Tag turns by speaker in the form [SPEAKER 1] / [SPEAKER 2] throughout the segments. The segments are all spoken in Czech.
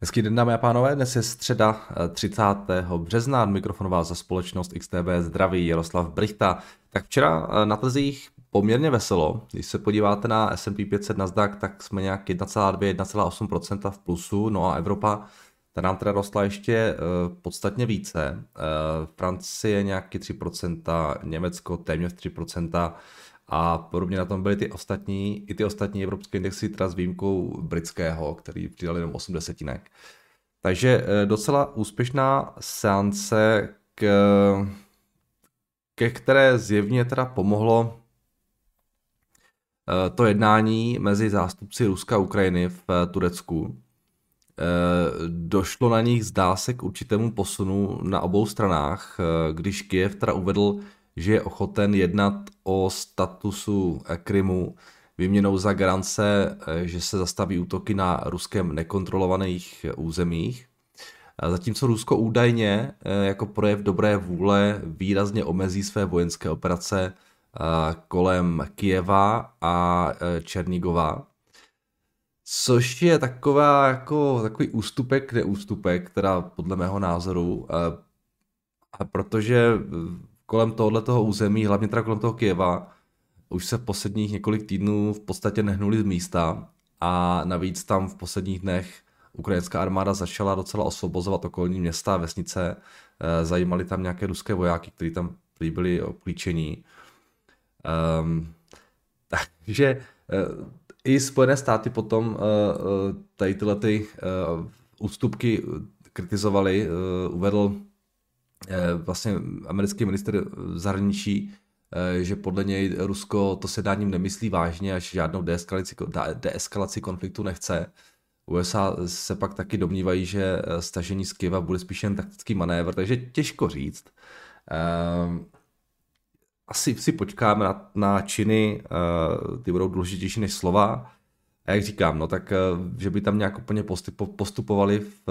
[SPEAKER 1] Hezký den, dámy a pánové, dnes je středa 30. března, mikrofonová za společnost XTB zdraví Jaroslav Brichta. Tak včera na trzích poměrně veselo, když se podíváte na S&P 500 Nasdaq, tak jsme nějak 1,2-1,8% v plusu, no a Evropa ta nám teda rostla ještě uh, podstatně více. Francie nějaký 3%, Německo téměř 3%, a podobně na tom byly ty ostatní, i ty ostatní evropské indexy, teda s výjimkou britského, který přidal jenom 8 desetinek. Takže eh, docela úspěšná seance, k, ke které zjevně teda pomohlo eh, to jednání mezi zástupci Ruska a Ukrajiny v eh, Turecku. Došlo na nich, zdá se, k určitému posunu na obou stranách, když Kiev teda uvedl, že je ochoten jednat o statusu Krymu vyměnou za garance, eh, že se zastaví útoky na ruskem nekontrolovaných územích. Zatímco Rusko údajně eh, jako projev dobré vůle výrazně omezí své vojenské operace eh, kolem Kijeva a Černigova. Což je taková, jako, takový ústupek, neústupek, teda podle mého názoru, protože kolem tohoto území, hlavně teda kolem toho Kieva, už se v posledních několik týdnů v podstatě nehnuli z místa a navíc tam v posledních dnech ukrajinská armáda začala docela osvobozovat okolní města a vesnice. Eh, zajímali tam nějaké ruské vojáky, kteří tam byli obklíčení. Um, takže uh, i Spojené státy potom uh, tady tyhle ty, ústupky kritizovali. Uvedl Eh, vlastně americký minister zahraničí, eh, že podle něj Rusko to sedáním nemyslí vážně, až žádnou deeskalaci, deeskalaci konfliktu nechce. USA se pak taky domnívají, že eh, stažení z Kieva bude spíše jen taktický manévr, takže těžko říct. Asi si počkáme na, na činy, ty budou důležitější než slova. A jak říkám, no tak, že by tam nějak úplně postupovali v,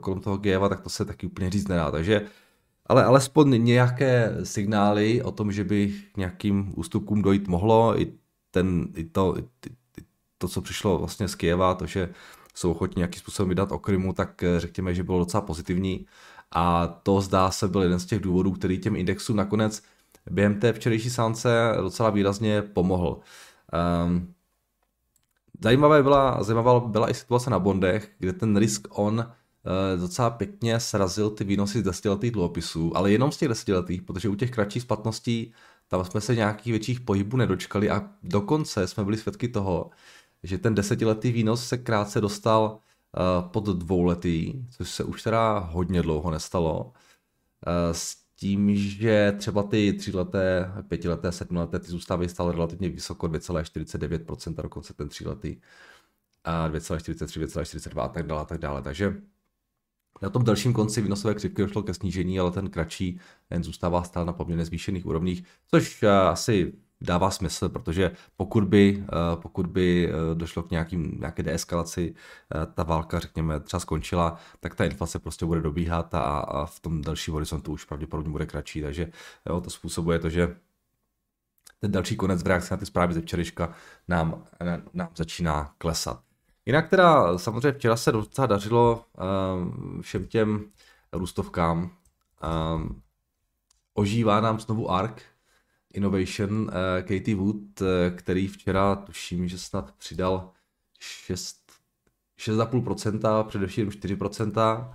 [SPEAKER 1] kolem toho Kieva, tak to se taky úplně říct nedá. Takže ale alespoň nějaké signály o tom, že by k nějakým ústupkům dojít mohlo, i, ten, i, to, i to, co přišlo vlastně z Kieva, to, že jsou ochotní nějakým způsobem vydat o Krymu, tak eh, řekněme, že bylo docela pozitivní. A to zdá se byl jeden z těch důvodů, který těm indexům nakonec během té včerejší sánce docela výrazně pomohl. Um, zajímavé byla, zajímavá byla i situace na bondech, kde ten risk on docela pěkně srazil ty výnosy z desetiletých dluhopisů, ale jenom z těch desetiletých, protože u těch kratších splatností tam jsme se nějakých větších pohybů nedočkali a dokonce jsme byli svědky toho, že ten desetiletý výnos se krátce dostal uh, pod dvouletý, což se už teda hodně dlouho nestalo. Uh, s tím, že třeba ty tříleté, pětileté, sedmileté, ty zůstávají stále relativně vysoko, 2,49%, dokonce ten tříletý, a 2,43, 2,42 a tak dále, a tak dále. Takže na tom dalším konci výnosové křivky došlo ke snížení, ale ten kratší jen zůstává stále na poměrně zvýšených úrovních, což eh, asi dává smysl, protože pokud by, eh, pokud by eh, došlo k nějakým, nějaké deeskalaci, ta válka, řekněme, třeba skončila, tak ta inflace prostě bude dobíhat a, a v tom dalším horizontu už pravděpodobně bude kratší, takže jo, to způsobuje to, že ten další konec v reakci na ty zprávy ze včerejška nám, nám začíná klesat. Jinak teda samozřejmě včera se docela dařilo um, všem těm růstovkám. Um, ožívá nám znovu ARK Innovation uh, Katie Wood, uh, který včera tuším, že snad přidal 6, 6,5%, především 4%,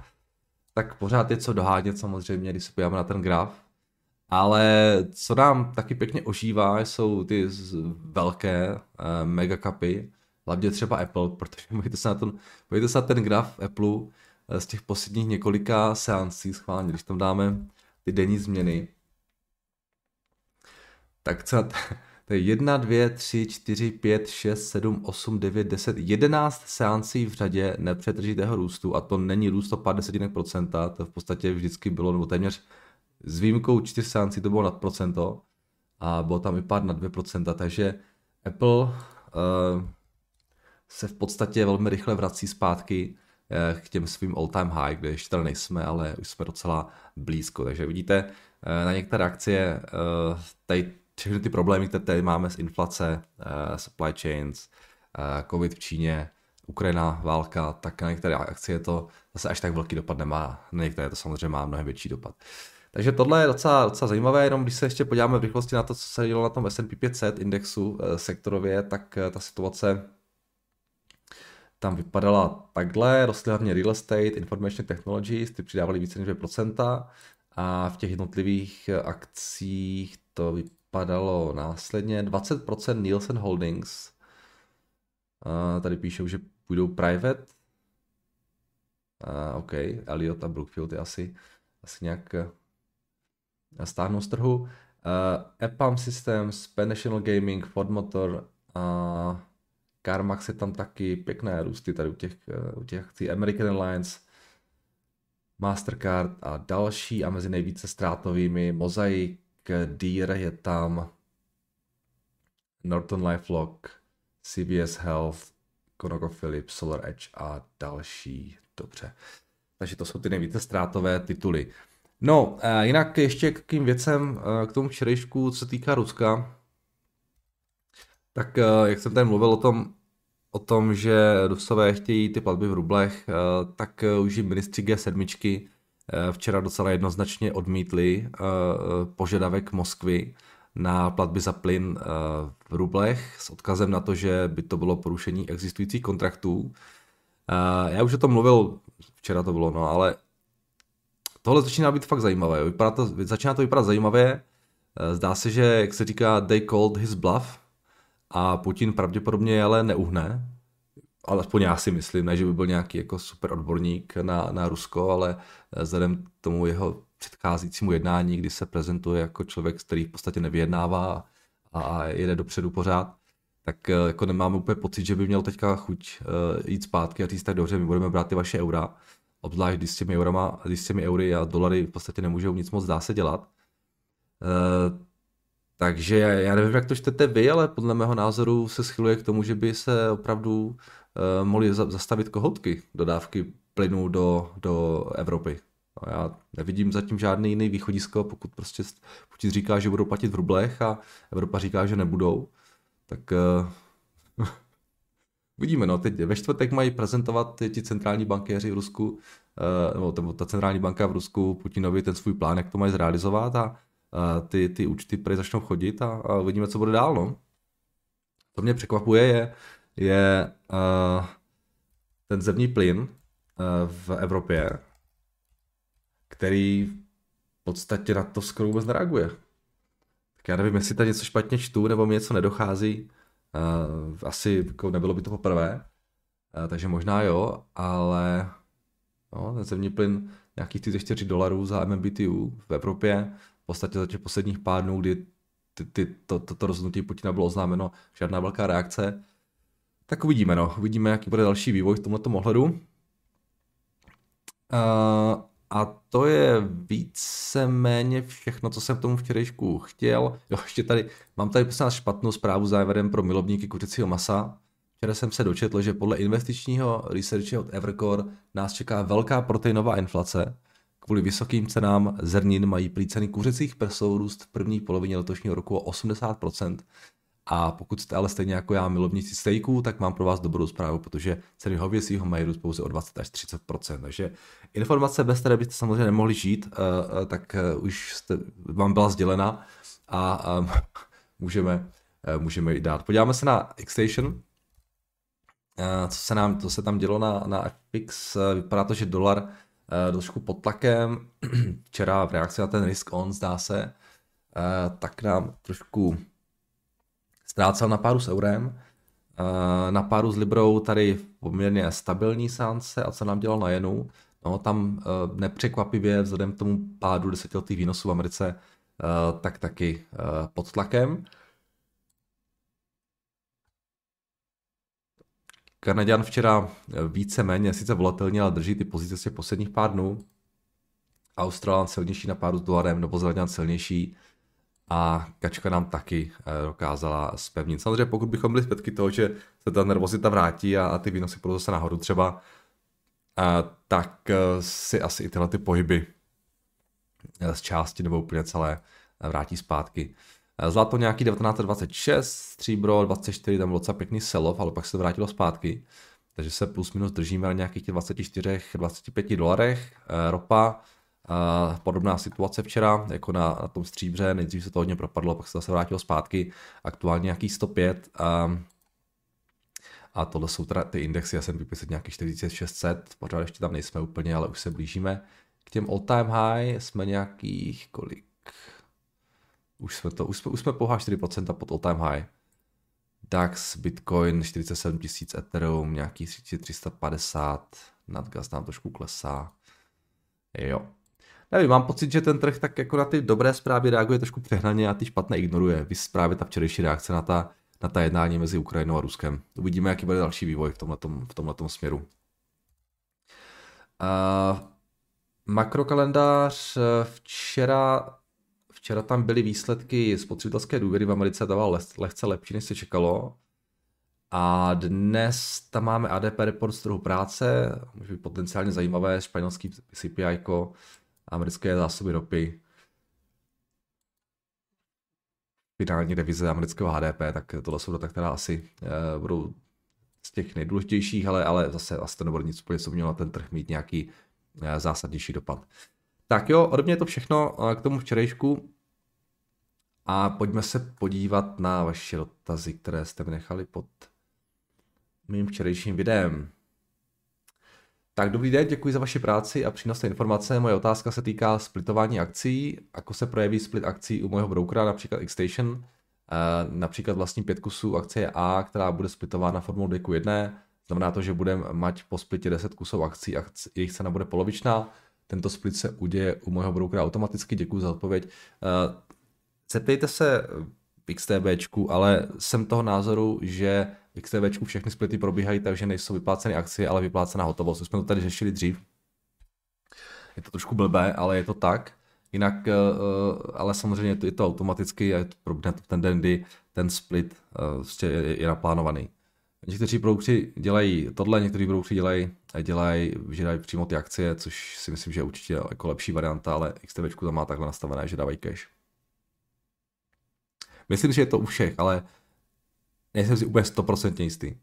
[SPEAKER 1] tak pořád je co dohánět samozřejmě, když se podíváme na ten graf. Ale co nám taky pěkně ožívá, jsou ty velké uh, megacapy, hlavně třeba Apple, protože můžete se na ten, můžete se na ten graf Apple eh, z těch posledních několika seancí schválně, když tam dáme ty denní změny, tak co, to je 1, 2, 3, 4, 5, 6, 7, 8, 9, 10, 11 seancí v řadě nepřetržitého růstu a to není růst o pár desetinek procenta, to v podstatě vždycky bylo, nebo téměř s výjimkou 4 seancí to bylo nad procento a bylo tam i pár na 2%, takže Apple uh, se v podstatě velmi rychle vrací zpátky eh, k těm svým all-time high, kde ještě tady nejsme, ale už jsme docela blízko. Takže vidíte eh, na některé akcie eh, tady všechny ty problémy, které tady máme s inflace, supply chains, covid v Číně, Ukrajina, válka, tak na některé akcie to zase až tak velký dopad nemá. Na některé to samozřejmě má mnohem větší dopad. Takže tohle je docela, docela zajímavé, jenom když se ještě podíváme v rychlosti na to, co se dělo na tom S&P 500 indexu sektorově, tak ta situace tam vypadala takhle, rostly hlavně real estate, information technologies, ty přidávali více než 2%, a v těch jednotlivých akcích to vypadalo následně 20% Nielsen Holdings. A tady píšou, že půjdou private. A, OK, Elliot a Brookfield je asi, asi nějak eh, stáhnou z trhu. Uh, EPAM Systems, Pan National Gaming, Ford Motor a CarMax je tam taky pěkné růsty tady u těch, u těch akcí. American Airlines, Mastercard a další a mezi nejvíce ztrátovými Mosaic, Deer je tam, Norton LifeLock, CVS Health, ConocoPhillips, Solar Edge a další. Dobře. Takže to jsou ty nejvíce ztrátové tituly. No, jinak ještě k takým věcem, k tomu včerejšku, co se týká Ruska, tak jak jsem tady mluvil o tom, o tom, že Rusové chtějí ty platby v rublech, eh, tak eh, už i ministři G7 eh, včera docela jednoznačně odmítli požadavek Moskvy na platby za plyn v rublech s odkazem na to, že by to bylo porušení existujících kontraktů. Já už o tom mluvil, včera to bylo, no, ale tohle začíná být fakt zajímavé. Vypadá to, začíná to vypadat zajímavě. Zdá se, že, jak se říká, they called his bluff, a Putin pravděpodobně ale neuhne, alespoň já si myslím, ne, že by byl nějaký jako super odborník na, na Rusko, ale vzhledem k tomu jeho předcházícímu jednání, kdy se prezentuje jako člověk, který v podstatě nevyjednává a, jede dopředu pořád, tak eh, jako nemám úplně pocit, že by měl teďka chuť uh, jít zpátky a říct tak dobře, my budeme brát ty vaše eura, obzvlášť když s těmi, eurama, když s těmi eury a dolary v podstatě nemůžou nic moc dá se dělat. Takže já nevím, jak to čtete vy, ale podle mého názoru se schyluje k tomu, že by se opravdu uh, mohly zastavit kohoutky dodávky plynu do, do Evropy. No, já nevidím zatím žádný jiný východisko, pokud prostě Putin říká, že budou platit v rublech a Evropa říká, že nebudou, tak uh, vidíme, no, teď ve čtvrtek mají prezentovat ti centrální bankéři v Rusku, uh, nebo ta centrální banka v Rusku Putinovi ten svůj plán, jak to mají zrealizovat a ty, ty účty prý začnou chodit a, a uvidíme, co bude dál. No. To mě překvapuje je, je ten zemní plyn v Evropě, který v podstatě na to skoro vůbec nereaguje. Tak já nevím, jestli tady něco špatně čtu, nebo mi něco nedochází. Asi jako nebylo by to poprvé, takže možná jo, ale no, ten zemní plyn nějakých 34 dolarů za MMBTU v Evropě v podstatě za těch posledních pár dnů, kdy ty, ty, to, to, to rozhodnutí Putina bylo oznámeno, žádná velká reakce. Tak uvidíme, no. Uvidíme, jaký bude další vývoj v tomto ohledu. Uh, a to je víceméně všechno, co jsem k tomu včerejšku chtěl. Jo, ještě tady, mám tady prostě špatnou zprávu závěrem pro milovníky kuřecího masa. Včera jsem se dočetl, že podle investičního researche od Evercore nás čeká velká proteinová inflace, Kvůli vysokým cenám zrnin mají prý ceny kuřecích prsou růst v první polovině letošního roku o 80%. A pokud jste ale stejně jako já milovníci stejků, tak mám pro vás dobrou zprávu, protože ceny hovězího mají růst pouze o 20 až 30% Takže informace, bez které byste samozřejmě nemohli žít, eh, eh, tak eh, už jste, vám byla sdělena a můžeme, můžeme ji dát. Podíváme se na Xstation, co se, nám, co se tam dělo na, na FX. Vypadá to, že dolar trošku pod tlakem. Včera v reakci na ten risk on, zdá se, eh, tak nám trošku ztrácel na páru s eurem. Eh, na páru s Librou tady poměrně stabilní sánce a co nám dělal na jenu, no tam nepřekvapivě vzhledem k tomu pádu desetiletých výnosů v Americe, tak taky pod tlakem. Kanaděn včera více méně, sice volatilně, ale drží ty pozice těch posledních pár dnů. Australan silnější na páru s dolarem, nebo Zeleňan silnější a Kačka nám taky eh, dokázala spevnit. Samozřejmě pokud bychom byli zpětky toho, že se ta nervozita vrátí a, a ty výnosy půjdou zase nahoru třeba, a, eh, tak eh, si asi i tyhle ty pohyby z části nebo úplně celé vrátí zpátky. Eh, zlato nějaký 1926, stříbro 24, tam docela pěkný selov, ale pak se to vrátilo zpátky. takže se plus minus držíme na nějakých 24-25 dolarech. Eh, ropa, eh, podobná situace včera, jako na, na tom stříbře, nejdřív se to hodně propadlo, pak se zase vrátilo zpátky, aktuálně nějaký 105. A, a tohle jsou teda ty indexy S&P 500 nějakých 4600, pořád ještě tam nejsme úplně, ale už se blížíme. K těm all time high jsme nějakých kolik? Už jsme to, už jsme, už jsme pohá 4% pod all time high. DAX, Bitcoin 47 tisíc, Ethereum nějaký 350, nadgas nám trošku klesá. Jo. Nevím, mám pocit, že ten trh tak jako na ty dobré zprávy reaguje trošku přehnaně a ty špatné ignoruje. Vy právě ta včerejší reakce na ta, na ta jednání mezi Ukrajinou a Ruskem. Uvidíme, jaký bude další vývoj v tomhletom, v tomhletom směru. Uh, makrokalendář včera Včera tam byly výsledky spotřebitelské důvěry v Americe, dával lehce lepší, než se čekalo. A dnes tam máme ADP report z trhu práce, může být potenciálně zajímavé, španělský CPI, americké zásoby ropy, finální revize amerického HDP, tak tohle jsou data, která asi uh, budou z těch nejdůležitějších, ale, ale zase asi to nebude nic úplně, co mělo ten trh mít nějaký uh, zásadnější dopad. Tak jo, ode mě je to všechno uh, k tomu včerejšku. A pojďme se podívat na vaše dotazy, které jste mi nechali pod mým včerejším videem. Tak dobrý den, děkuji za vaši práci a přínosné informace. Moje otázka se týká splitování akcí. Ako se projeví split akcí u mého brokera, například Xstation. Eh, například vlastní pět kusů akcie A, která bude splitována formou deku 1. Znamená to, že budeme mať po splitě 10 kusů akcí a jejich cena bude polovičná. Tento split se uděje u mého brokera automaticky. Děkuji za odpověď. Eh, Zeptejte se v XTBčku, ale jsem toho názoru, že v XTBčku všechny splity probíhají tak, že nejsou vypláceny akcie, ale vyplácená hotovost. Už jsme to tady řešili dřív. Je to trošku blbé, ale je to tak. Jinak, eh, eh, ale samozřejmě je to, je to automaticky a je to probíhne to ten den, kdy ten split prostě je, je naplánovaný. Někteří broukři dělají tohle, někteří broukři dělají, dělají, že dají přímo ty akcie, což si myslím, že je určitě jako lepší varianta, ale XTBčku tam má takhle nastavené, že dávají cash. Myslím, že je to u všech, ale nejsem si úplně stoprocentně jistý.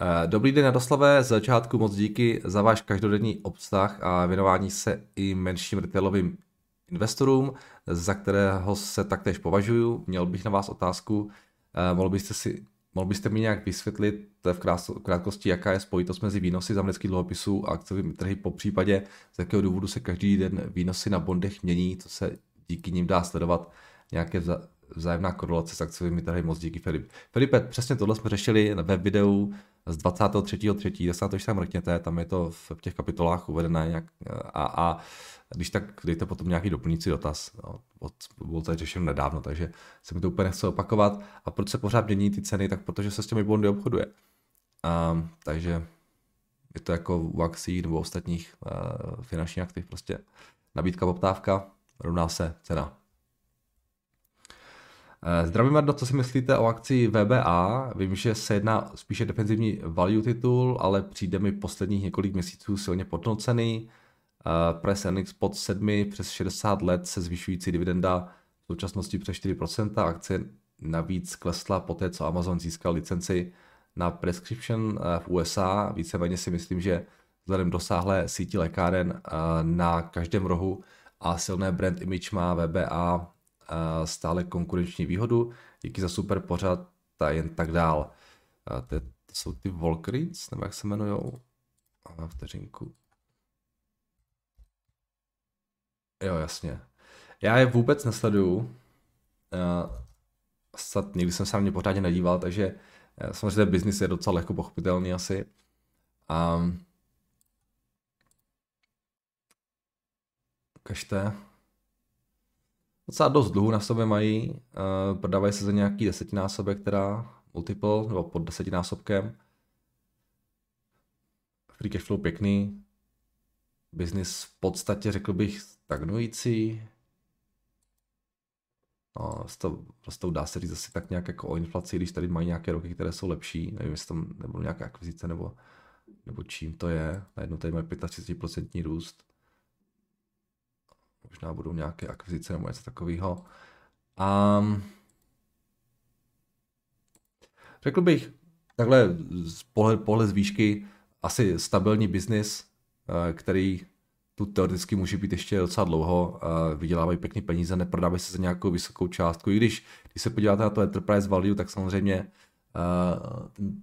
[SPEAKER 1] Eh, dobrý den, Radoslave. Z začátku moc díky za váš každodenní obsah a věnování se i menším retailovým investorům, za kterého se taktéž považuju. Měl bych na vás otázku. Eh, mohl byste, si, mohl byste mi nějak vysvětlit v krátkosti, jaká je spojitost mezi výnosy z amerických dluhopisů a akciovými trhy, po případě z jakého důvodu se každý den výnosy na bondech mění, co se díky nim dá sledovat nějaké vzájemná korelace s akciovými trhy. Moc díky Filip. Filipe, přesně tohle jsme řešili ve videu z 23.3. Tak se na to, když tam mrkněte, tam je to v těch kapitolách uvedené nějak, a, a když tak dejte potom nějaký doplňující dotaz. No, bylo to řešeno nedávno, takže se mi to úplně nechce opakovat. A proč se pořád mění ty ceny? Tak protože se s těmi bondy obchoduje. Um, takže je to jako u akcí nebo ostatních uh, finančních aktiv, prostě nabídka, poptávka, rovná se cena. Eh, zdravím, Mardo, co si myslíte o akci VBA? Vím, že se jedná spíše defenzivní value titul, ale přijde mi posledních několik měsíců silně podnocený. Eh, Price earnings pod 7 přes 60 let se zvyšující dividenda v současnosti přes 4%. Akce navíc klesla po té, co Amazon získal licenci na prescription eh, v USA. Víceméně si myslím, že vzhledem dosáhlé síti lékáren na každém rohu a silné brand image má VBA stále konkurenční výhodu, díky za super pořad a jen tak dál. To, jsou ty Volkrids, nebo jak se jmenujou? Vteřinku. Jo, jasně. Já je vůbec nesleduju. Snad nikdy jsem se na ně pořádně nedíval, takže samozřejmě biznis je docela lehko pochopitelný asi. Um, ukažte. Docela dost dluhu na sobě mají, uh, prodávají se za nějaký desetinásobek, která multiple, nebo pod desetinásobkem. Free cash flow pěkný, business v podstatě řekl bych stagnující. No, to, prostě dá se říct asi tak nějak jako o inflaci, když tady mají nějaké roky, které jsou lepší, nevím, jestli tam nebo nějaká akvizice nebo, nebo čím to je. Najednou tady mají 35% růst možná budou nějaké akvizice nebo něco takového. Um, řekl bych, takhle z pohled, pohled z výšky, asi stabilní biznis, který tu teoreticky může být ještě docela dlouho, vydělávají pěkný peníze, neprodávají se za nějakou vysokou částku, i když, když se podíváte na to enterprise value, tak samozřejmě ten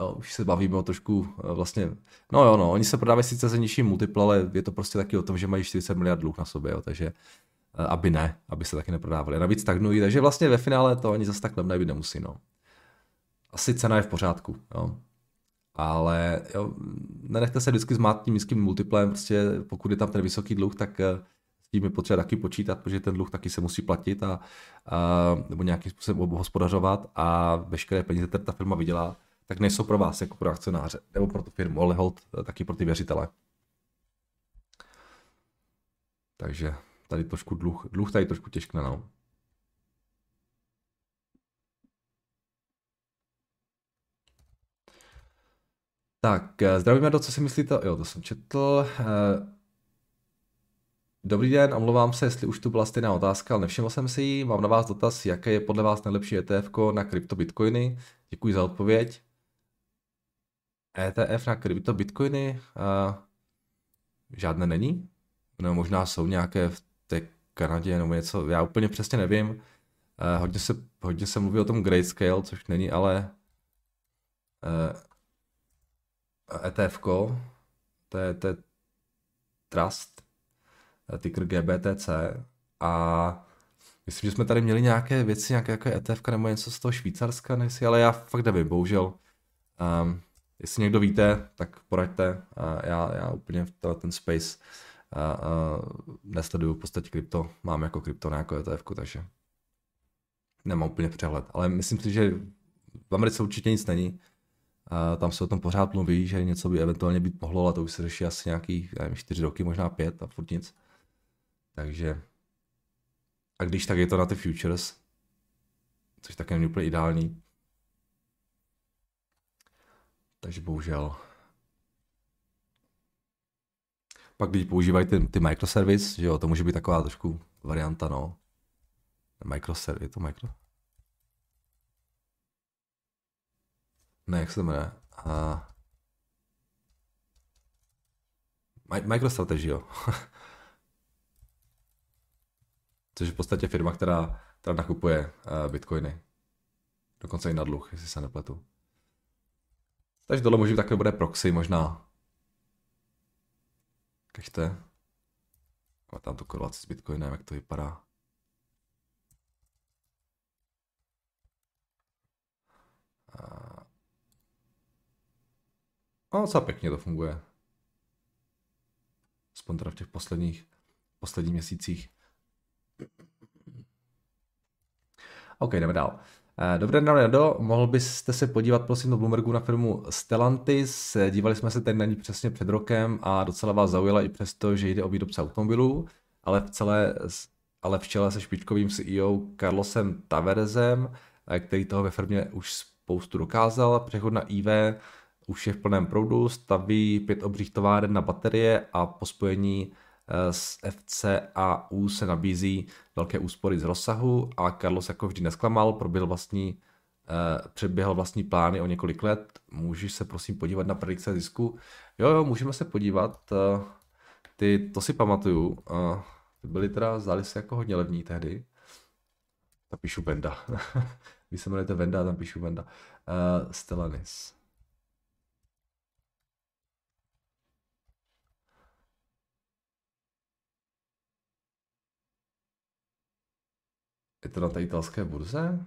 [SPEAKER 1] Jo, už se bavíme o trošku eh, vlastně, no jo, no, oni se prodávají sice za nižší multiple, ale je to prostě taky o tom, že mají 40 miliard dluh na sobě, jo, takže eh, aby ne, aby se taky neprodávali. Navíc stagnují, takže vlastně ve finále to ani zase tak levné být nemusí, no. Asi cena je v pořádku, jo. Ale jo, nenechte se vždycky zmát tím nízkým multiplem, prostě pokud je tam ten vysoký dluh, tak eh, s tím je potřeba taky počítat, protože ten dluh taky se musí platit a, a nebo nějakým způsobem obhospodařovat a veškeré peníze, které ta firma vydělá, tak nejsou pro vás jako pro akcionáře, nebo pro tu firmu, ale hold eh, taky pro ty věřitele. Takže tady trošku dluh, dluh tady trošku těžkne, no. Tak, eh, zdravíme do, co si myslíte? Jo, to jsem četl. Eh, dobrý den, omlouvám se, jestli už tu byla stejná otázka, ale nevšiml jsem si ji. Mám na vás dotaz, jaké je podle vás nejlepší ETF na krypto bitcoiny. Děkuji za odpověď. ETF na krypto bitcoiny uh, žádné není. No možná jsou nějaké v té Kanadě nebo něco, já úplně přesně nevím. Hodně, se, hodně se mluví o tom Grayscale, což není ale ETF, to je, to je Trust, ticker GBTC a myslím, že jsme tady měli nějaké věci, nějaké jako ETF nebo něco z toho Švýcarska, nejsi, ale já fakt nevím, bohužel. Um, jestli někdo víte, tak poraďte. Já, já úplně v ten space a, a nesleduju v podstatě krypto, mám jako krypto na jako ETF, takže nemám úplně přehled. Ale myslím si, že v Americe určitě nic není. A tam se o tom pořád mluví, že něco by eventuálně být mohlo, ale to už se řeší asi nějakých nevím, čtyři roky, možná pět a furt nic. Takže a když tak je to na ty futures, což také není úplně ideální. Takže bohužel. Pak když používají ty, ty microservice, že jo, to může být taková trošku varianta, no. Microservice, je to micro? Ne, jak se to jmenuje? A... MicroStrategy, jo. Což je v podstatě firma, která, která nakupuje uh, bitcoiny. Dokonce i na dluh, jestli se nepletu. Takže tohle být takové bude proxy možná. Kažte. A tam tu korelaci s Bitcoinem, jak to vypadá. A... Docela pěkně to funguje. Aspoň teda v těch posledních, posledních měsících. OK, jdeme dál. Eh, dobré den, Rado. Mohl byste se podívat prosím do Bloombergu na firmu Stellantis. Dívali jsme se tady na ní přesně před rokem a docela vás zaujala i přesto, že jde o výrobce automobilů, ale v celé, ale v čele se špičkovým CEO Carlosem Taverzem, eh, který toho ve firmě už spoustu dokázal. Přechod na IV už je v plném proudu, staví pět obřích továren na baterie a po spojení z FCAU se nabízí velké úspory z rozsahu a Carlos jako vždy nesklamal, proběhl vlastní, uh, předběhl vlastní plány o několik let. Můžeš se prosím podívat na predikce zisku? Jo, jo, můžeme se podívat. Uh, ty, to si pamatuju. Ty byly teda, zdály se jako hodně levní tehdy. Tam píšu Venda. Vy se jmenujete Venda, tam píšu Venda. Uh, Stellanis. To na té italské burze?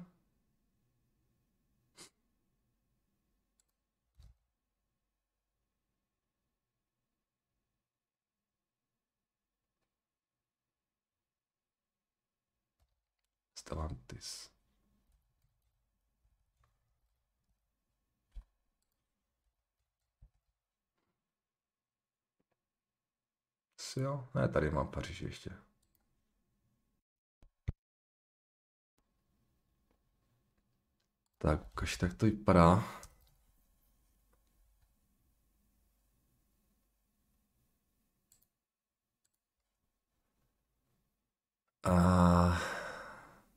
[SPEAKER 1] Stellantis. Jo, ne, tady mám Paříž ještě. Tak, ukaž, tak to vypadá. A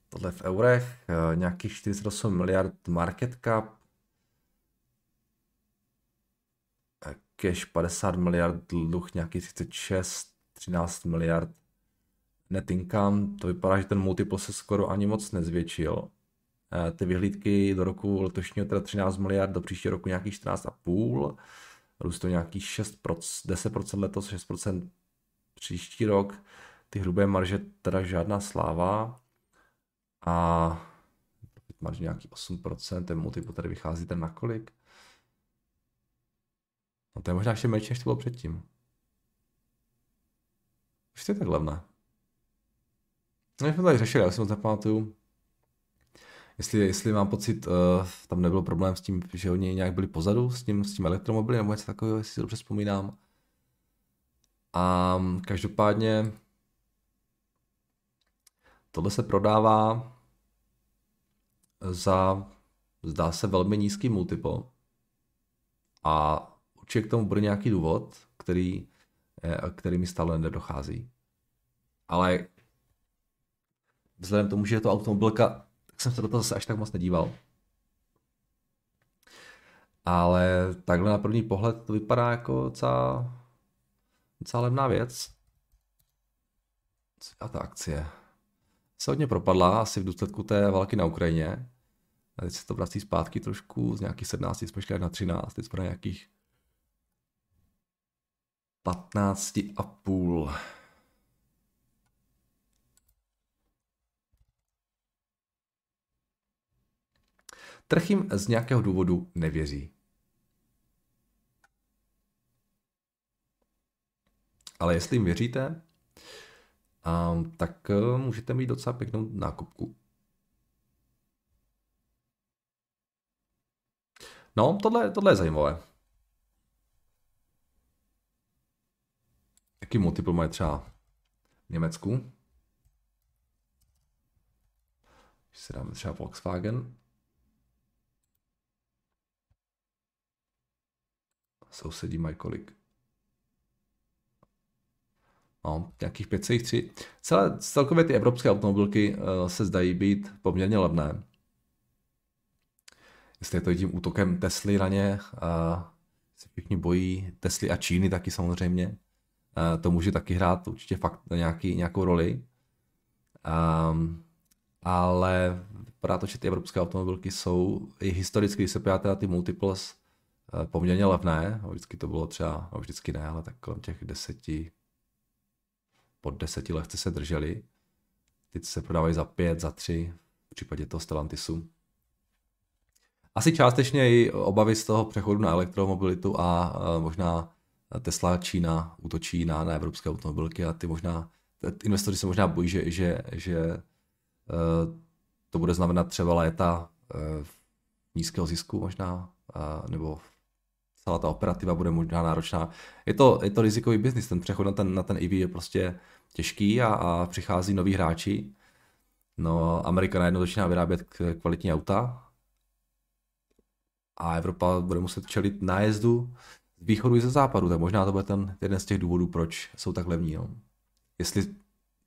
[SPEAKER 1] tohle v eurech, eh, nějakých 48 miliard market cap, cash 50 miliard, dluh nějaký 36, 13 miliard net income. To vypadá, že ten multiple se skoro ani moc nezvětšil. Eh, ty vyhlídky do roku letošního teda 13 miliard, do příštího roku nějakých 14,5, růst to nějakých 6%, 10% letos, 6% příští rok. Ty hrubé marže teda žádná sláva. A marže nějaký 8%, ten multiple tady vychází ten na kolik? No to je možná ještě menší, než to bylo předtím. Už to je tak levné. No, jsme tady řešili, já si moc nepamatuju. Jestli, jestli mám pocit, uh, tam nebyl problém s tím, že oni nějak byli pozadu s tím, s tím elektromobily nebo něco takového, jestli si dobře vzpomínám. A každopádně tohle se prodává za, zdá se, velmi nízký multiple. A určitě k tomu bude nějaký důvod, který, eh, který mi stále nedochází. Ale vzhledem k tomu, že je to automobilka, tak jsem se do toho zase až tak moc nedíval. Ale takhle na první pohled to vypadá jako docela, levná věc. A ta akcie se hodně propadla, asi v důsledku té války na Ukrajině. A teď se to vrací zpátky trošku, z nějakých 17 jsme šli na 13, teď jsme na nějakých 15 a půl. Trh jim z nějakého důvodu nevěří. Ale jestli jim věříte, um, tak uh, můžete mít docela pěknou nákupku. No, tohle, tohle je zajímavé. Jaký multiple mají třeba v Německu? Když si dáme třeba Volkswagen, sousedí mají kolik? No, nějakých 5,3. Celé, celkově ty evropské automobilky uh, se zdají být poměrně levné. Jestli je to tím útokem Tesly na ně, se všichni bojí Tesly a Číny taky samozřejmě. Uh, to může taky hrát určitě fakt nějaký, nějakou roli. Um, ale vypadá to, že ty evropské automobilky jsou i historicky, když se podíváte na ty multiples, Eh, poměrně levné, vždycky to bylo třeba, no vždycky ne, ale tak kolem těch deseti, pod deseti lehce se drželi. Teď se prodávají za pět, za tři, v případě toho Stellantisu. Asi částečně i obavy z toho přechodu na elektromobilitu a možná Tesla Čína útočí na, na evropské automobilky a ty možná, investoři se možná bojí, že, že, že eh, to bude znamenat třeba léta eh, nízkého zisku možná, nebo celá ta operativa bude možná náročná. Je to, je to rizikový biznis, ten přechod na ten, na ten EV je prostě těžký a, a přichází noví hráči. No, Amerika najednou začíná vyrábět kvalitní auta a Evropa bude muset čelit nájezdu z východu i ze západu, tak možná to bude ten jeden z těch důvodů, proč jsou tak levní. No. Jestli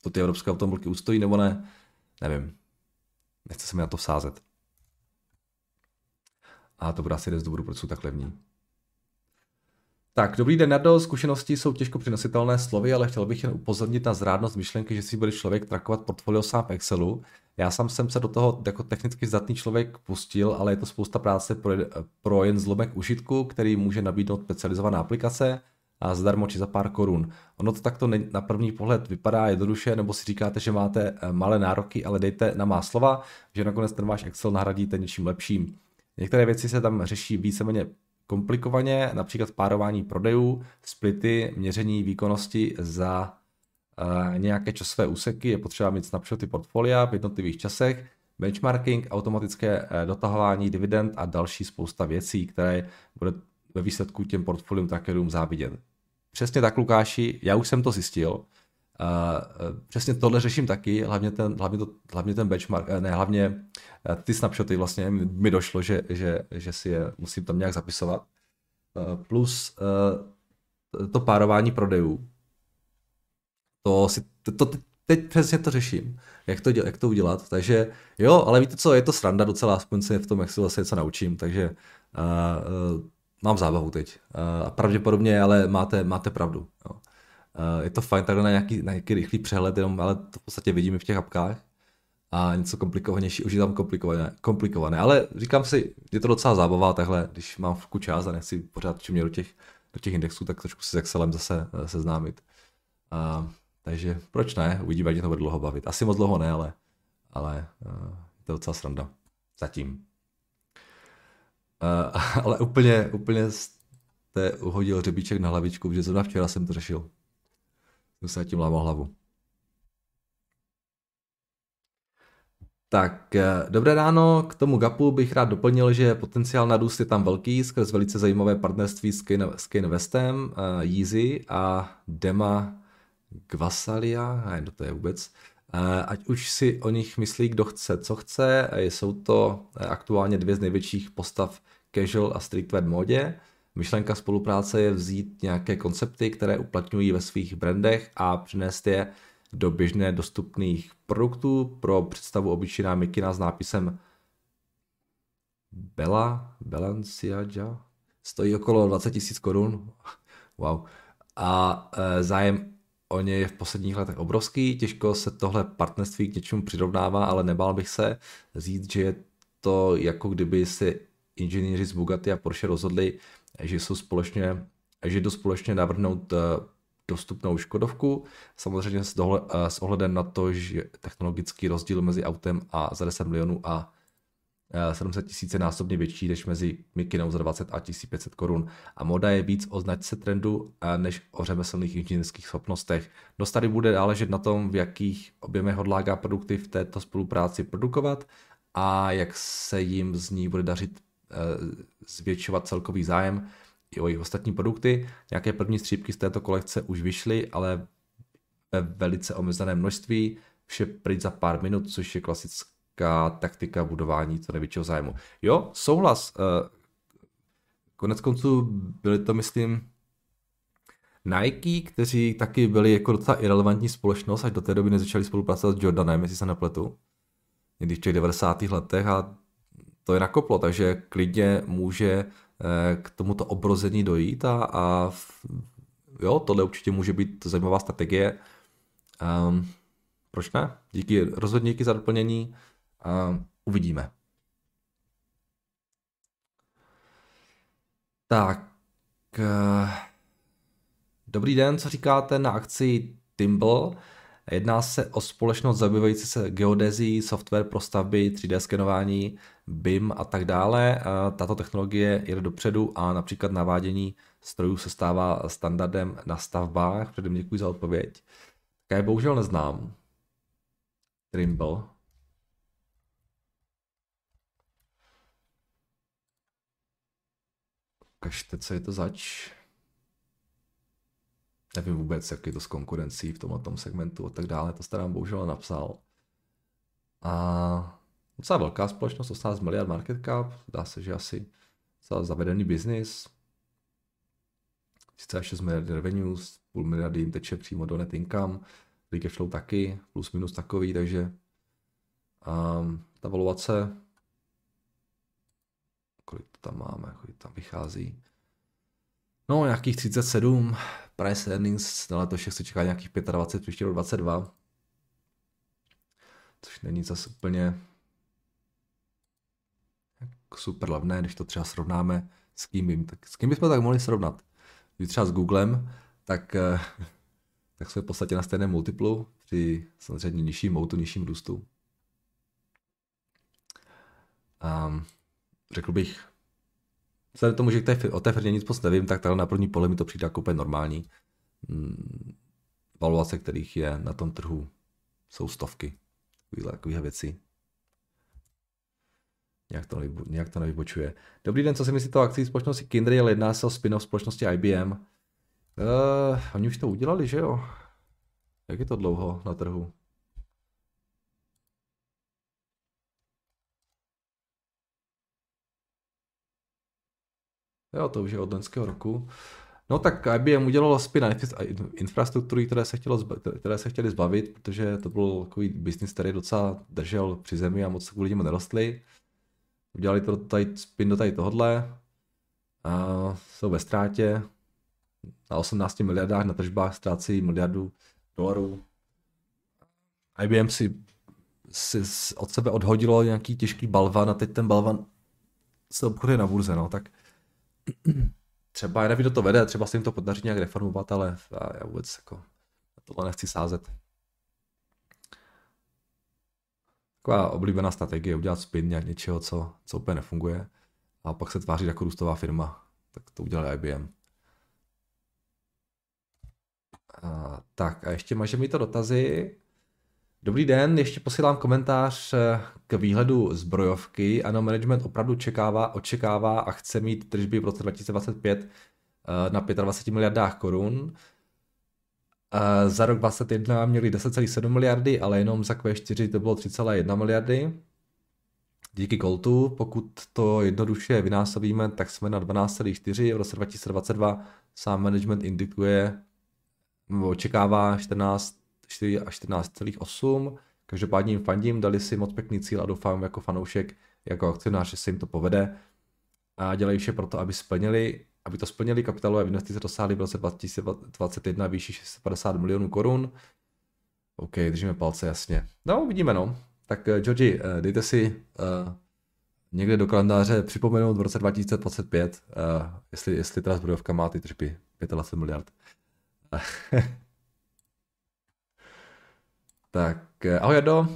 [SPEAKER 1] to ty evropské automobilky ustojí nebo ne, nevím. Nechce se mi na to vsázet. A to bude asi jeden z důvodů, proč jsou tak levní. Tak, dobrý den, Nardo. Zkušenosti jsou těžko přenositelné slovy, ale chtěl bych jen upozornit na zrádnost myšlenky, že si bude člověk trakovat portfolio sám v Excelu. Já sám jsem se do toho jako technicky zdatný člověk pustil, ale je to spousta práce pro, pro jen zlomek užitku, který může nabídnout specializovaná aplikace a zdarmo či za pár korun. Ono to takto na první pohled vypadá jednoduše, nebo si říkáte, že máte eh, malé nároky, ale dejte na má slova, že nakonec ten váš Excel nahradíte něčím lepším. Některé věci se tam řeší víceméně komplikovaně, například párování prodejů, splity, měření výkonnosti za uh, nějaké časové úseky, je potřeba mít snapshoty portfolia v jednotlivých časech, benchmarking, automatické uh, dotahování dividend a další spousta věcí, které bude ve výsledku těm portfolium trackerům závidět. Přesně tak, Lukáši, já už jsem to zjistil. Uh, přesně tohle řeším taky, hlavně ten, hlavně to, hlavně ten benchmark, ne, hlavně ty snapshoty vlastně mi došlo, že, že, že si je musím tam nějak zapisovat. Plus to párování prodejů. To si, to, to, teď přesně to řeším, jak to, jak to udělat. Takže jo, ale víte co, je to sranda docela, aspoň se v tom, jak se vlastně něco naučím, takže uh, mám zábavu teď. A pravděpodobně, ale máte, máte pravdu. Jo. Je to fajn takhle na nějaký, na nějaký rychlý přehled, jenom, ale to v podstatě vidíme v těch apkách. A něco komplikovanější, už je tam komplikované, komplikované. Ale říkám si, je to docela zábava takhle, když mám v čas a nechci pořád čumět do těch, do těch indexů, tak trošku si s Excelem zase eh, seznámit. A, takže proč ne? Uvidíme, jak to bude dlouho bavit. Asi moc dlouho ne, ale, ale uh, je to docela sranda. Zatím. Uh, ale úplně, úplně jste uhodil řebíček na hlavičku, protože zrovna včera jsem to řešil. Jsem se tím lámal hlavu. Tak, eh, dobré ráno. K tomu GAPu bych rád doplnil, že potenciál na růst je tam velký skrz velice zajímavé partnerství s Kane Westem, uh, Yeezy a Dema Gvasalia, nevím, to je vůbec. Uh, ať už si o nich myslí, kdo chce, co chce. Jsou to aktuálně dvě z největších postav casual a streetwear modě. Myšlenka spolupráce je vzít nějaké koncepty, které uplatňují ve svých brandech a přinést je do běžně dostupných produktů pro představu obyčejná mikina s nápisem Bella, Balenciaga, stojí okolo 20 000 korun, wow, a e, zájem o ně je v posledních letech obrovský, těžko se tohle partnerství k něčemu přirovnává, ale nebál bych se říct, že je to jako kdyby si inženýři z Bugatti a Porsche rozhodli, že jsou společně, že jdou společně navrhnout e, dostupnou Škodovku. Samozřejmě s, dohle, eh, s ohledem na to, že technologický rozdíl mezi autem a za 10 milionů a 700 eh, tisíc násobně větší než mezi Mikinou za 20 a 1500 korun. A moda je víc o značce trendu eh, než o řemeslných inženýrských schopnostech. Dost tady bude záležet na tom, v jakých objemech hodlágá produkty v této spolupráci produkovat a jak se jim z ní bude dařit zvětšovat celkový zájem i o jejich ostatní produkty. Nějaké první střípky z této kolekce už vyšly, ale ve velice omezené množství, vše pryč za pár minut, což je klasická taktika budování co největšího zájmu. Jo, souhlas. Eh, konec konců byly to, myslím, Nike, kteří taky byli jako docela irrelevantní společnost, až do té doby nezačali spolupracovat s Jordanem, jestli se nepletu. Někdy v těch 90. letech a to je nakoplo, takže klidně může Eh, k tomuto obrození dojít a, a jo, tohle určitě může být zajímavá strategie. Um, proč ne? Díky, rozhodně díky za doplnění. Um, uvidíme. Tak. Uh, dobrý den, co říkáte na akci Timble? Jedná se o společnost zabývající se geodezí, software pro stavby, 3D skenování, BIM a tak dále. Tato technologie jde dopředu a například navádění strojů se stává standardem na stavbách. Předem děkuji za odpověď. Tak já bohužel neznám. Trimble. Kažte, co je to zač? nevím vůbec, jak je to s konkurencí v tomhle segmentu a tak dále, to jste nám bohužel napsal. A docela velká společnost, 18 miliard market cap, dá se, že asi docela zavedený biznis, 36 miliard revenues, půl miliardy jim teče přímo do net income, free cash flow taky, plus minus takový, takže um, ta valuace, kolik to tam máme, kolik tam vychází, no nějakých 37, price earnings na letošek se čeká nějakých 25, příští rok 22. Což není zase úplně super levné, když to třeba srovnáme s kým, tak s kým bychom tak mohli srovnat. Když třeba s Googlem, tak, eh, tak jsme v podstatě na stejném multiplu při samozřejmě nižším moutu, nižším růstu. Um, řekl bych, Vzhledem tomu, že o té firmě nic moc nevím, tak tady na první pole mi to přijde jako úplně normální. Hmm, valuace, kterých je na tom trhu, jsou stovky. Takovýhle věci. Nějak to, nějak to nevybočuje. Dobrý den, co si myslíte o akci společnosti Kindred, ale jedná se o spin-off společnosti IBM. Uh, eh, oni už to udělali, že jo? Jak je to dlouho na trhu? Jo, to už je od loňského roku. No tak IBM udělalo spin infrastruktury, které se, chtělo, které se chtěli zbavit, protože to byl takový business, který docela držel při zemi a moc kvůli němu nerostli. Udělali to tady, spin do tady tohodle. uh, jsou ve ztrátě, na 18 miliardách na tržbách ztrácí miliardu dolarů. IBM si, si od sebe odhodilo nějaký těžký balvan a teď ten balvan se obchoduje na burze, no, tak třeba, já nevím, kdo to vede, třeba se jim to podaří nějak reformovat, ale já vůbec jako na tohle nechci sázet. Taková oblíbená strategie, udělat spin nějak něčeho, co, co úplně nefunguje a pak se tváří jako růstová firma. Tak to udělali IBM. A, tak a ještě máš mi to dotazy. Dobrý den, ještě posílám komentář eh, k výhledu zbrojovky. Ano, management opravdu čekává, očekává a chce mít tržby v roce 2025 eh, na 25 miliardách korun. Za rok 2021 měli 10,7 miliardy, ale jenom za Q4 to bylo 3,1 miliardy. Díky Coltu, pokud to jednoduše vynásobíme, tak jsme na 12,4. V roce 2022 sám management indikuje, očekává 14 4 až 14,8. Každopádně jim fandím, dali si moc pěkný cíl a doufám jako fanoušek, jako akcionář, že se jim to povede. A dělají vše pro to, aby splnili, aby to splnili kapitálové investice dosáhly v roce 2021 výši 650 milionů korun. OK, držíme palce, jasně. No, vidíme, no. Tak, uh, Georgi, uh, dejte si uh, někde do kalendáře připomenout v roce 2025, uh, jestli, jestli teda zbrojovka má ty tržby 25 miliard. Tak, eh, ahoj Jado.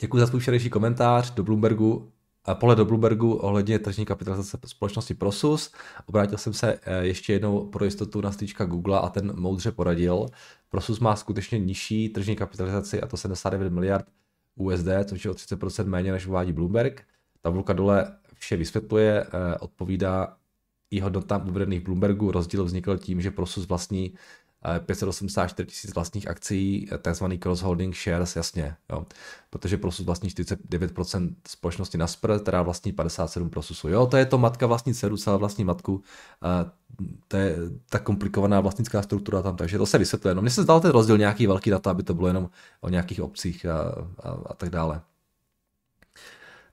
[SPEAKER 1] Děkuji za svůj komentář do Bloombergu pole do Bloombergu ohledně tržní kapitalizace společnosti Prosus. Obrátil jsem se eh, ještě jednou pro jistotu na stýčka Google a ten moudře poradil. Prosus má skutečně nižší tržní kapitalizaci a to 79 miliard USD, což je o 30% méně než uvádí Bloomberg. Tabulka dole vše vysvětluje, eh, odpovídá i hodnotám uvedených Bloombergu. Rozdíl vznikl tím, že Prosus vlastní 584 tisíc vlastních akcí, takzvaný cross-holding shares, jasně, jo. Protože Prosus vlastní 49% společnosti Nasper, která vlastní 57 Prosusu. Jo, to je to matka vlastní dceru, celá vlastní matku. A to je ta komplikovaná vlastnická struktura tam, takže to se vysvětluje. No, mně se zdal ten rozdíl nějaký velký data, aby to bylo jenom o nějakých obcích a, a, a tak dále.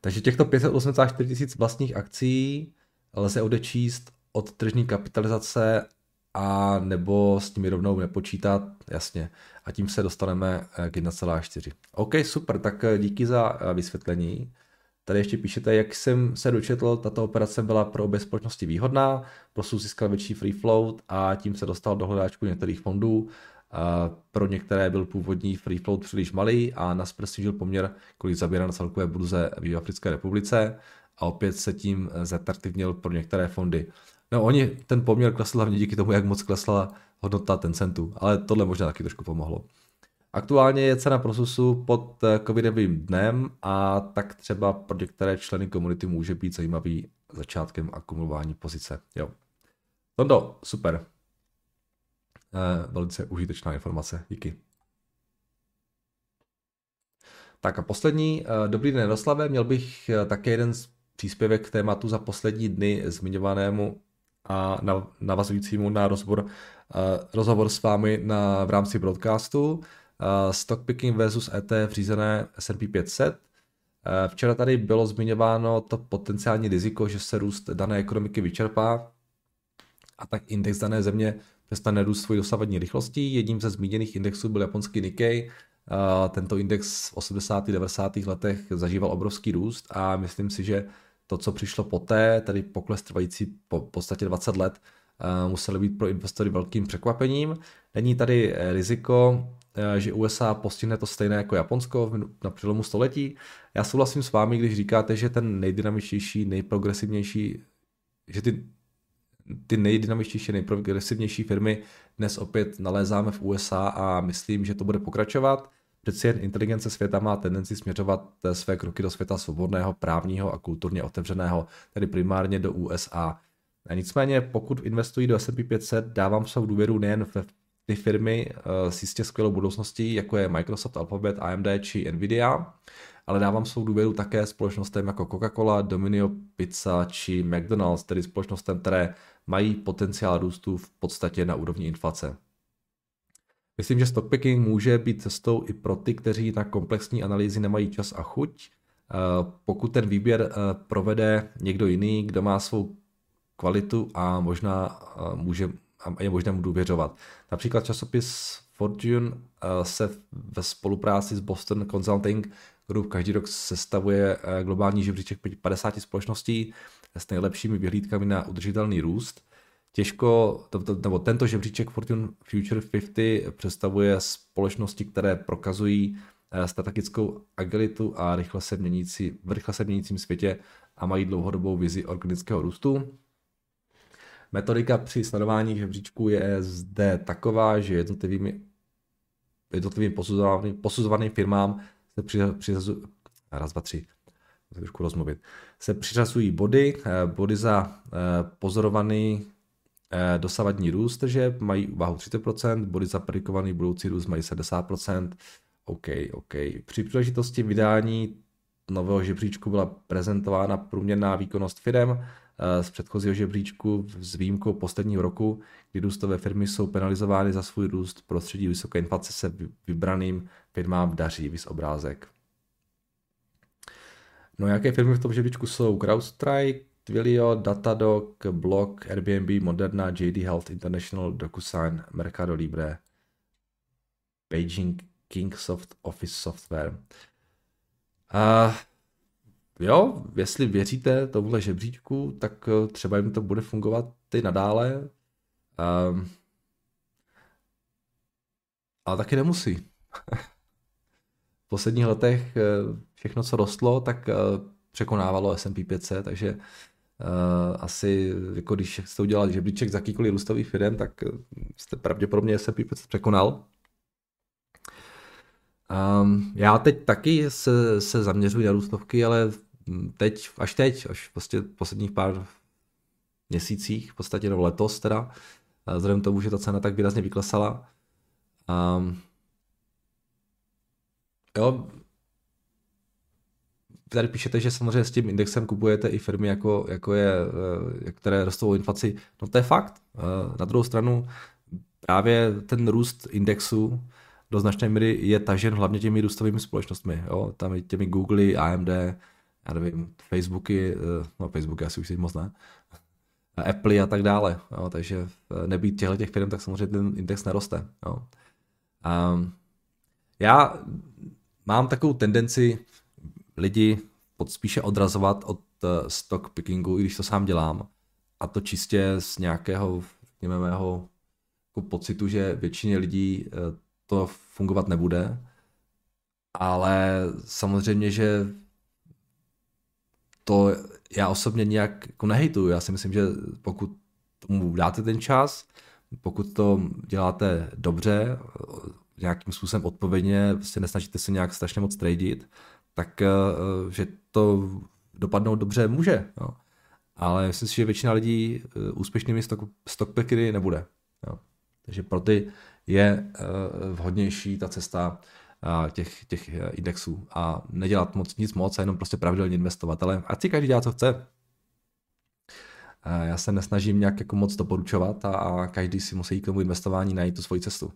[SPEAKER 1] Takže těchto 584 tisíc vlastních akcí lze odečíst od tržní kapitalizace a nebo s nimi rovnou nepočítat, jasně. A tím se dostaneme eh, k 1,4. OK, super, tak eh, díky za eh, vysvětlení. Tady ještě píšete, jak jsem se dočetl, tato operace byla pro obě společnosti výhodná, prostě získal větší free float a tím se dostal do hledáčku některých fondů. Pro některé byl původní free float příliš malý a na snížil poměr, kolik zabírá na celkové burze v Africké republice a opět se tím zatraktivnil pro některé fondy. No oni, ten poměr klesl hlavně díky tomu, jak moc klesla hodnota Tencentu, ale tohle možná taky trošku pomohlo. Aktuálně je cena procesu pod eh, covidovým dnem a tak třeba pro některé členy komunity může být zajímavý začátkem akumulování pozice. Jo. Tondo, super. Eh, velice užitečná informace, díky. Tak a poslední, eh, dobrý den Jaroslave, měl bych eh, také jeden z příspěvek k tématu za poslední dny zmiňovanému a navazujícímu na rozbor, rozhovor s vámi na, v rámci broadcastu. Stock picking versus ETF řízené S&P 500. Včera tady bylo zmiňováno to potenciální riziko, že se růst dané ekonomiky vyčerpá a tak index dané země přestane růst svojí dosavadní rychlostí. Jedním ze zmíněných indexů byl japonský Nikkei. Tento index v 80. 90. letech zažíval obrovský růst a myslím si, že to, co přišlo poté, tedy pokles trvající po podstatě 20 let, eh, muselo být pro investory velkým překvapením. Není tady eh, riziko, eh, že USA postihne to stejné jako Japonsko na přelomu století. Já souhlasím s vámi, když říkáte, že ten nejdynamičtější, nejprogresivnější, že ty, ty nejdynamičtější, nejprogresivnější firmy dnes opět nalézáme v USA a myslím, že to bude pokračovat. Přeci jen inteligence světa má tendenci směřovat eh, své kroky do světa svobodného, právního a kulturně otevřeného, tedy primárně do USA. A nicméně, pokud investují do S&P 500, dávám svou důvěru nejen v ty firmy s jistě skvělou budoucností, jako je Microsoft, Alphabet, AMD či Nvidia, ale dávám svou důvěru také společnostem jako Coca-Cola, Domino Pizza či McDonald's, tedy společnostem, které mají potenciál růstu v podstatě na úrovni inflace. Myslím, že stockpicking může být cestou i pro ty, kteří na komplexní analýzy nemají čas a chuť. Eh, pokud ten výběr eh, provede někdo jiný, kdo má svou kvalitu a možná může, je možné mu důvěřovat. Například časopis Fortune se ve spolupráci s Boston Consulting Group každý rok sestavuje globální žebříček 50 společností s nejlepšími vyhlídkami na udržitelný růst. Těžko, nebo tento žebříček Fortune Future 50 představuje společnosti, které prokazují strategickou agilitu a rychle se měnící, v rychle se měnícím světě a mají dlouhodobou vizi organického růstu. Metodika při sledování žebříčků je zde taková, že jednotlivými, jednotlivým posuzovaným, posuzovaným firmám se přiřazují, raz, dva, tři, rozmluvit, se přiřazují body, eh, body za eh, pozorovaný eh, dosavadní růst tržeb mají váhu 30%, body za budoucí růst mají 70%, OK, OK. Při příležitosti vydání nového žebříčku byla prezentována průměrná výkonnost firm eh, z předchozího žebříčku s výjimkou posledního roku, kdy růstové firmy jsou penalizovány za svůj růst prostředí vysoké inflace se vybraným firmám daří, vys obrázek. No jaké firmy v tom žebříčku jsou? CrowdStrike, Twilio, Datadog, Block, Airbnb, Moderna, JD Health International, DocuSign, Mercado Libre, Beijing Kingsoft Office Software. A jo, jestli věříte tomuhle žebříčku, tak eh, třeba jim to bude fungovat i nadále. Um, ale taky nemusí. v posledních letech eh, všechno, co rostlo, tak eh, překonávalo S&P 500, takže asi, jako když jste udělali žebříček za jakýkoliv růstový firm, tak jste pravděpodobně 500 překonal. Um, já teď taky se, se zaměřuji na růstovky, ale teď, až teď, až prostě posledních pár měsících, v podstatě no letos teda, vzhledem tomu, že ta cena tak výrazně vyklesala. Um, jo, tady píšete, že samozřejmě s tím indexem kupujete i firmy, jako, jako je, eh, které rostou o inflaci. No to je fakt. Eh, na druhou stranu právě ten růst indexu do značné míry je tažen hlavně těmi růstovými společnostmi, jo? tam těmi Google, AMD, já nevím, Facebooky, eh, no Facebooky asi už si moc ne, Apple a tak dále, jo? takže nebýt těchto těch firm, tak samozřejmě ten index neroste. Jo? A já mám takovou tendenci lidi pod spíše odrazovat od eh, stock pickingu, i když to sám dělám, a to čistě z nějakého, řekněme, mého jako pocitu, že většině lidí to fungovat nebude. Ale samozřejmě, že to já osobně nějak jako nehejtuju. Já si myslím, že pokud tomu dáte ten čas, pokud to děláte dobře, nějakým způsobem odpovědně, prostě nesnažíte se nějak strašně moc tradit, tak eh, že to dopadnout dobře může. Jo. Ale myslím si, že většina lidí eh, úspěšnými stock, stockpickery nebude. Jo. Takže pro ty je eh, vhodnější ta cesta eh, těch, těch eh, indexů a nedělat moc nic moc a jenom prostě pravidelně investovat. Ale ať si každý dělá, co chce. Já se nesnažím nějak jako moc doporučovat a, a každý si musí k tomu investování najít tu svoji cestu.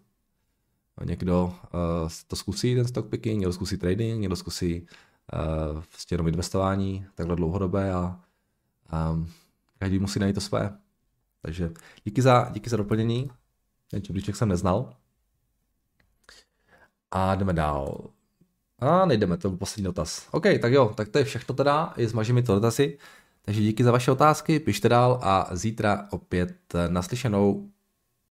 [SPEAKER 1] Někdo uh, to zkusí, ten stock picking, někdo zkusí trading, někdo zkusí uh, prostě jenom investování, takhle dlouhodobé a um, každý musí najít to své. Takže díky za, díky za doplnění. Ten žebříček jsem neznal. A jdeme dál. A nejdeme, to byl poslední dotaz. OK, tak jo, tak to je všechno teda, i zmažím mi to dotazy. Takže díky za vaše otázky, pište dál a zítra opět naslyšenou.